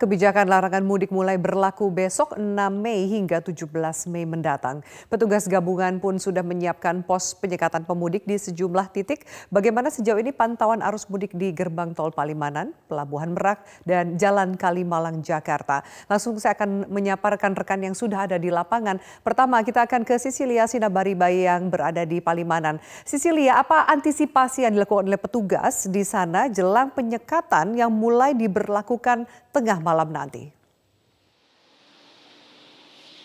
Kebijakan larangan mudik mulai berlaku besok 6 Mei hingga 17 Mei mendatang. Petugas gabungan pun sudah menyiapkan pos penyekatan pemudik di sejumlah titik. Bagaimana sejauh ini pantauan arus mudik di gerbang tol Palimanan, Pelabuhan Merak, dan Jalan Kalimalang, Jakarta. Langsung saya akan menyapa rekan-rekan yang sudah ada di lapangan. Pertama kita akan ke Sisilia Sinabaribai yang berada di Palimanan. Sisilia, apa antisipasi yang dilakukan oleh petugas di sana jelang penyekatan yang mulai diberlakukan tengah malam nanti.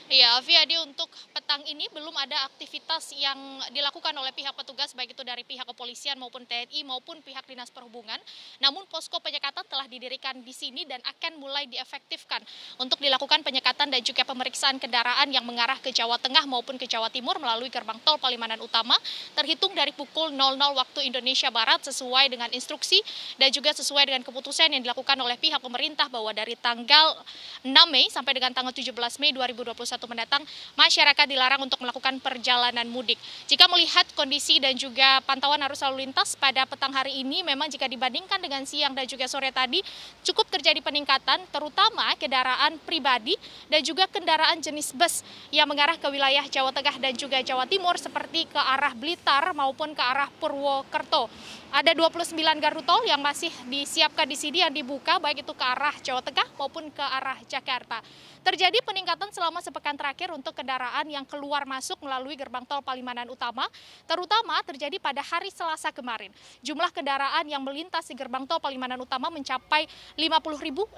Ya, Viadi untuk petang ini belum ada aktivitas yang dilakukan oleh pihak petugas baik itu dari pihak kepolisian maupun TNI maupun pihak Dinas Perhubungan. Namun posko penyekatan telah didirikan di sini dan akan mulai diefektifkan untuk dilakukan penyekatan dan juga pemeriksaan kendaraan yang mengarah ke Jawa Tengah maupun ke Jawa Timur melalui gerbang tol Palimanan Utama terhitung dari pukul 00 waktu Indonesia Barat sesuai dengan instruksi dan juga sesuai dengan keputusan yang dilakukan oleh pihak pemerintah bahwa dari tanggal 6 Mei sampai dengan tanggal 17 Mei 2021 mendatang, masyarakat dilarang untuk melakukan perjalanan mudik. Jika melihat kondisi dan juga pantauan arus lalu lintas pada petang hari ini, memang jika dibandingkan dengan siang dan juga sore tadi, cukup terjadi peningkatan, terutama kendaraan pribadi dan juga kendaraan jenis bus yang mengarah ke wilayah Jawa Tengah dan juga Jawa Timur, seperti ke arah Blitar maupun ke arah Purwokerto. Ada 29 gardu tol yang masih disiapkan di sini yang dibuka baik itu ke arah Jawa Tengah maupun ke arah Jakarta. Terjadi peningkatan selama sepekan terakhir untuk kendaraan yang keluar masuk melalui gerbang tol Palimanan Utama, terutama terjadi pada hari Selasa kemarin. Jumlah kendaraan yang melintas di gerbang tol Palimanan Utama mencapai 50.670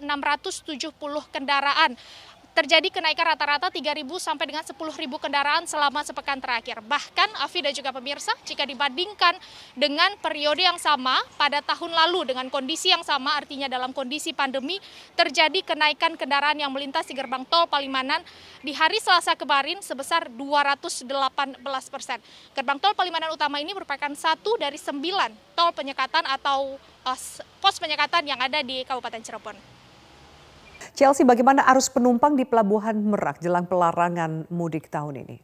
kendaraan terjadi kenaikan rata-rata 3.000 sampai dengan 10.000 kendaraan selama sepekan terakhir. Bahkan Afi dan juga pemirsa, jika dibandingkan dengan periode yang sama pada tahun lalu dengan kondisi yang sama, artinya dalam kondisi pandemi, terjadi kenaikan kendaraan yang melintas di gerbang tol Palimanan di hari Selasa kemarin sebesar 218 persen. Gerbang tol Palimanan Utama ini merupakan satu dari sembilan tol penyekatan atau uh, pos penyekatan yang ada di Kabupaten Cirebon. Chelsea, bagaimana arus penumpang di Pelabuhan Merak jelang pelarangan mudik tahun ini?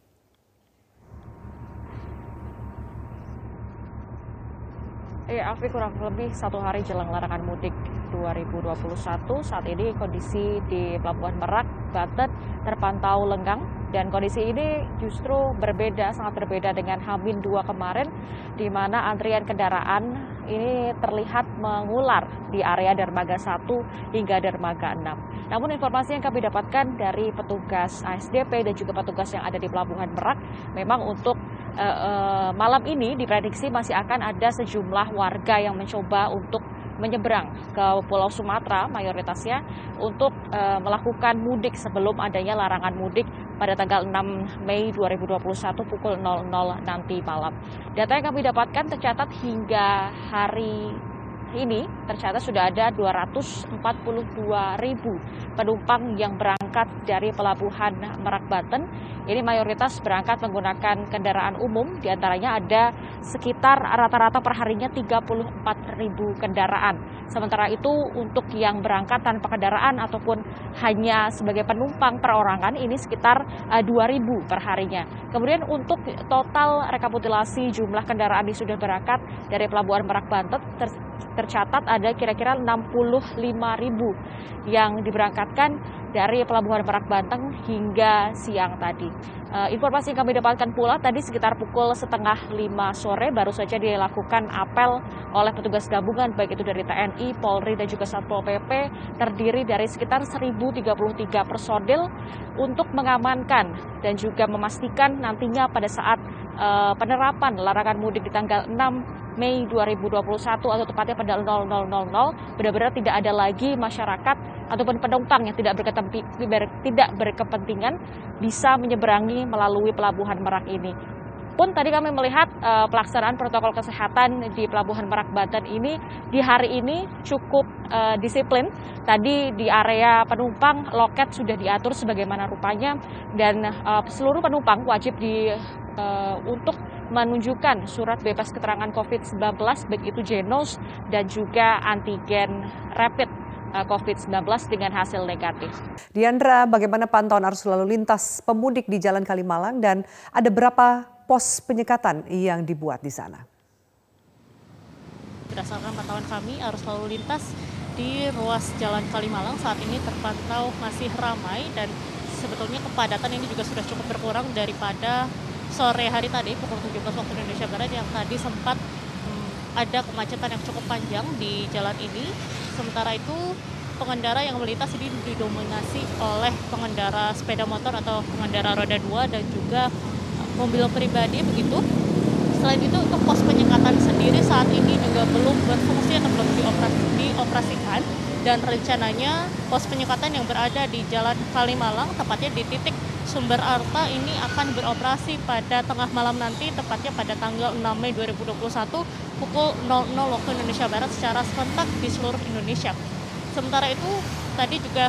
Ya, Afi kurang lebih satu hari jelang larangan mudik 2021. Saat ini kondisi di Pelabuhan Merak, Banten terpantau lenggang dan kondisi ini justru berbeda, sangat berbeda dengan Hamin 2 kemarin, di mana antrian kendaraan ini terlihat mengular di area dermaga 1 hingga dermaga 6. Namun informasi yang kami dapatkan dari petugas ASDP dan juga petugas yang ada di Pelabuhan Merak, memang untuk uh, uh, malam ini diprediksi masih akan ada sejumlah warga yang mencoba untuk menyeberang ke Pulau Sumatera mayoritasnya untuk e, melakukan mudik sebelum adanya larangan mudik pada tanggal 6 Mei 2021 pukul 00 nanti malam. Data yang kami dapatkan tercatat hingga hari ini tercatat sudah ada 242 ribu penumpang yang berangkat dari pelabuhan Merak Banten. Ini mayoritas berangkat menggunakan kendaraan umum, di antaranya ada sekitar rata-rata perharinya 34 ribu kendaraan. Sementara itu untuk yang berangkat tanpa kendaraan ataupun hanya sebagai penumpang perorangan ini sekitar 2 eh, perharinya. Kemudian untuk total rekapitulasi jumlah kendaraan yang sudah berangkat dari Pelabuhan Merak Banten tercatat ada kira-kira 65 ribu yang diberangkatkan dari Pelabuhan Merak Banten hingga siang tadi. Uh, informasi yang kami dapatkan pula tadi sekitar pukul setengah lima sore baru saja dilakukan apel oleh petugas gabungan baik itu dari TNI, Polri dan juga Satpol PP terdiri dari sekitar 1033 personil untuk mengamankan dan juga memastikan nantinya pada saat uh, penerapan larangan mudik di tanggal 6 Mei 2021 atau tepatnya pada 0000 benar-benar tidak ada lagi masyarakat ataupun penumpang yang tidak, tidak berkepentingan bisa menyeberangi melalui pelabuhan Merak ini. Pun tadi kami melihat uh, pelaksanaan protokol kesehatan di Pelabuhan Merak Banten ini di hari ini cukup uh, disiplin. Tadi di area penumpang loket sudah diatur sebagaimana rupanya dan uh, seluruh penumpang wajib di uh, untuk menunjukkan surat bebas keterangan COVID-19 baik itu genos dan juga antigen rapid eh, COVID-19 dengan hasil negatif. Diandra, bagaimana pantauan arus lalu lintas pemudik di Jalan Kalimalang dan ada berapa pos penyekatan yang dibuat di sana? Berdasarkan pantauan kami, arus lalu lintas di ruas Jalan Kalimalang saat ini terpantau masih ramai dan sebetulnya kepadatan ini juga sudah cukup berkurang daripada sore hari tadi pukul 17 waktu Indonesia Barat yang tadi sempat hmm, ada kemacetan yang cukup panjang di jalan ini. Sementara itu pengendara yang melintas ini didominasi oleh pengendara sepeda motor atau pengendara roda dua dan juga mobil pribadi begitu. Selain itu untuk pos penyekatan sendiri saat ini juga belum berfungsi atau belum dioperasikan dan rencananya pos penyekatan yang berada di Jalan Kalimalang tepatnya di titik Sumber Arta ini akan beroperasi pada tengah malam nanti tepatnya pada tanggal 6 Mei 2021 pukul 00 waktu Indonesia Barat secara serentak di seluruh Indonesia. Sementara itu tadi juga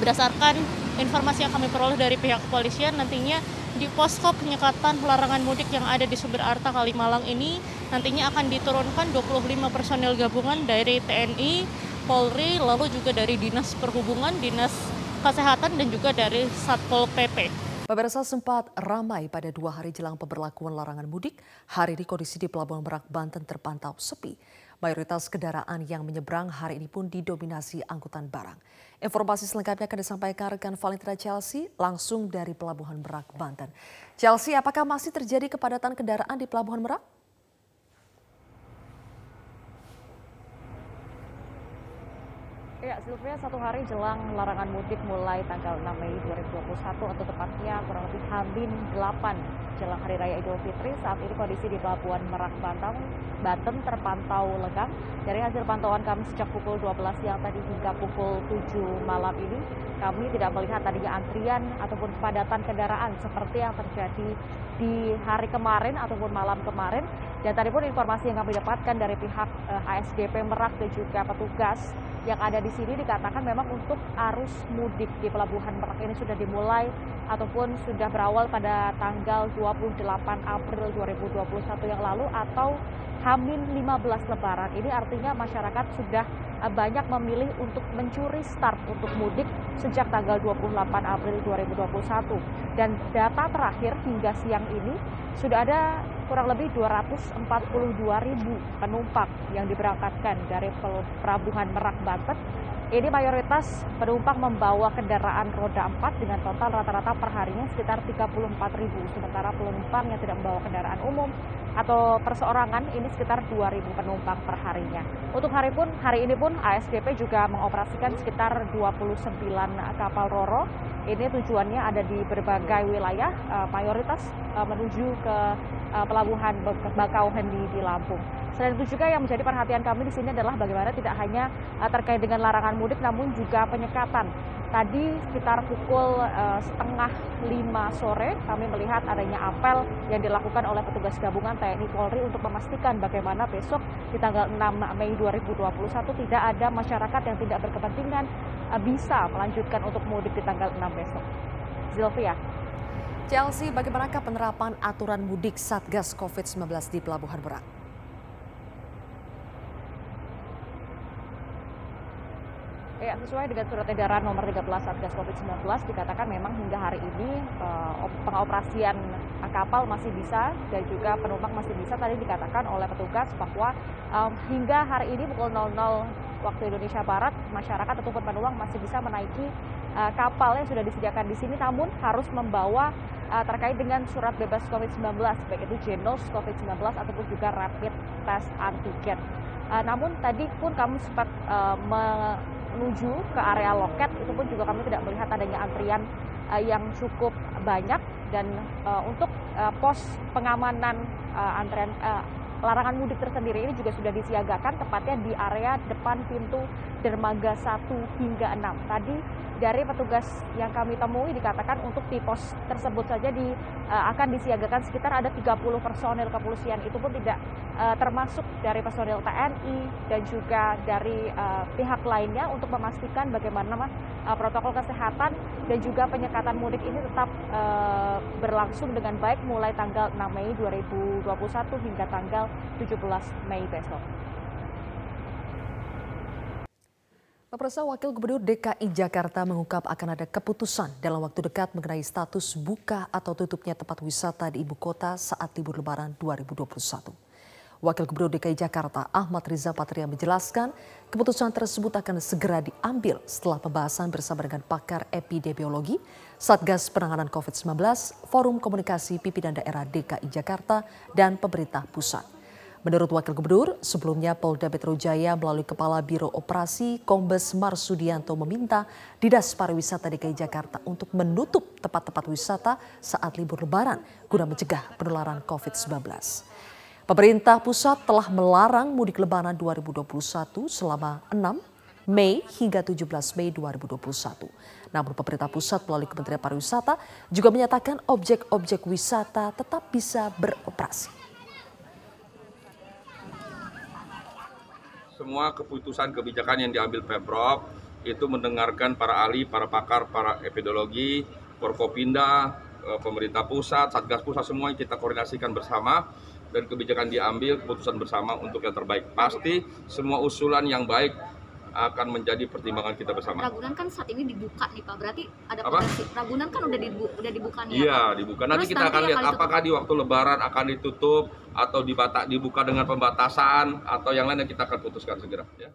berdasarkan informasi yang kami peroleh dari pihak kepolisian nantinya di posko penyekatan larangan mudik yang ada di Sumber Arta Kalimalang ini nantinya akan diturunkan 25 personel gabungan dari TNI, Polri, lalu juga dari Dinas Perhubungan, Dinas Kesehatan dan juga dari Satpol PP. Pemirsa sempat ramai pada dua hari jelang pemberlakuan larangan mudik. Hari ini kondisi di Pelabuhan Merak, Banten terpantau sepi. Mayoritas kendaraan yang menyeberang hari ini pun didominasi angkutan barang. Informasi selengkapnya akan disampaikan rekan Valentina Chelsea langsung dari Pelabuhan Merak, Banten. Chelsea, apakah masih terjadi kepadatan kendaraan di Pelabuhan Merak? Ya, Sylvia, satu hari jelang larangan mudik mulai tanggal 6 Mei 2021 atau tepatnya kurang lebih Hamin 8 jelang Hari Raya Idul Fitri. Saat ini kondisi di Pelabuhan Merak Banten, Banten terpantau lengang. Dari hasil pantauan kami sejak pukul 12 siang tadi hingga pukul 7 malam ini, kami tidak melihat tadinya antrian ataupun kepadatan kendaraan seperti yang terjadi di hari kemarin ataupun malam kemarin. Dan tadi pun informasi yang kami dapatkan dari pihak eh, HSDP Merak dan juga petugas yang ada di sini dikatakan memang untuk arus mudik di Pelabuhan Merak ini sudah dimulai ataupun sudah berawal pada tanggal 28 April 2021 yang lalu atau Hamin 15 Lebaran. Ini artinya masyarakat sudah eh, banyak memilih untuk mencuri start untuk mudik sejak tanggal 28 April 2021. Dan data terakhir hingga siang ini sudah ada kurang lebih 242 ribu penumpang yang diberangkatkan dari Pelabuhan Merak Banten. Ini mayoritas penumpang membawa kendaraan roda 4 dengan total rata-rata perharinya sekitar 34 ribu. Sementara penumpang yang tidak membawa kendaraan umum atau perseorangan ini sekitar 2.000 penumpang perharinya. Untuk hari pun hari ini pun ASDP juga mengoperasikan sekitar 29 kapal roro. Ini tujuannya ada di berbagai wilayah, uh, mayoritas uh, menuju ke uh, pelabuhan Bakauheni di Lampung. Selain itu juga yang menjadi perhatian kami di sini adalah bagaimana tidak hanya terkait dengan larangan mudik namun juga penyekatan. Tadi sekitar pukul uh, setengah lima sore kami melihat adanya apel yang dilakukan oleh petugas gabungan TNI Polri untuk memastikan bagaimana besok di tanggal 6 Mei 2021 tidak ada masyarakat yang tidak berkepentingan uh, bisa melanjutkan untuk mudik di tanggal 6 besok. Zilvia. Chelsea, bagaimanakah penerapan aturan mudik Satgas COVID-19 di Pelabuhan Merak? Ya, sesuai dengan surat edaran nomor 13 Satgas COVID-19 dikatakan memang hingga hari ini uh, pengoperasian kapal masih bisa dan juga penumpang masih bisa. Tadi dikatakan oleh petugas bahwa um, hingga hari ini pukul 00 waktu Indonesia Barat masyarakat ataupun penumpang masih bisa menaiki uh, kapal yang sudah disediakan di sini namun harus membawa uh, terkait dengan surat bebas COVID-19 baik itu Genos COVID-19 ataupun juga rapid test antigen. Uh, namun tadi pun kami sempat uh, menuju ke area loket itu pun juga kami tidak melihat adanya antrian uh, yang cukup banyak. Dan uh, untuk uh, pos pengamanan uh, antrian larangan mudik tersendiri ini juga sudah disiagakan tepatnya di area depan pintu dermaga 1 hingga 6. Tadi dari petugas yang kami temui dikatakan untuk di pos tersebut saja di, uh, akan disiagakan sekitar ada 30 personil kepolisian. Itu pun tidak uh, termasuk dari personil TNI dan juga dari uh, pihak lainnya untuk memastikan bagaimana uh, protokol kesehatan dan juga penyekatan mudik ini tetap uh, berlangsung dengan baik mulai tanggal 6 Mei 2021 hingga tanggal 17 Mei besok. Pemirsa Wakil Gubernur DKI Jakarta mengungkap akan ada keputusan dalam waktu dekat mengenai status buka atau tutupnya tempat wisata di ibu kota saat libur lebaran 2021. Wakil Gubernur DKI Jakarta Ahmad Riza Patria menjelaskan keputusan tersebut akan segera diambil setelah pembahasan bersama dengan pakar epidemiologi, Satgas Penanganan COVID-19, Forum Komunikasi Pimpinan Daerah DKI Jakarta, dan pemerintah pusat. Menurut Wakil Gubernur, sebelumnya Polda Metro Jaya melalui Kepala Biro Operasi Kombes Marsudianto meminta Dinas Pariwisata DKI Jakarta untuk menutup tempat-tempat wisata saat libur lebaran guna mencegah penularan COVID-19. Pemerintah pusat telah melarang mudik lebaran 2021 selama 6 Mei hingga 17 Mei 2021. Namun pemerintah pusat melalui Kementerian Pariwisata juga menyatakan objek-objek wisata tetap bisa beroperasi. Semua keputusan kebijakan yang diambil Pemprov itu mendengarkan para ahli, para pakar, para epidemiologi, Forkopinda, eh, pemerintah pusat, Satgas pusat semua kita koordinasikan bersama dan kebijakan diambil keputusan bersama untuk yang terbaik. Pasti semua usulan yang baik akan menjadi pertimbangan kita bersama. Ragunan kan saat ini dibuka nih Pak, berarti ada Apa? potensi. Ragunan kan udah dibu udah dibuka nih ya Iya, Pak. dibuka. Nanti Terus kita nanti akan lihat akan apakah di waktu Lebaran akan ditutup atau dibata, dibuka dengan pembatasan atau yang lain yang kita akan putuskan segera. Ya.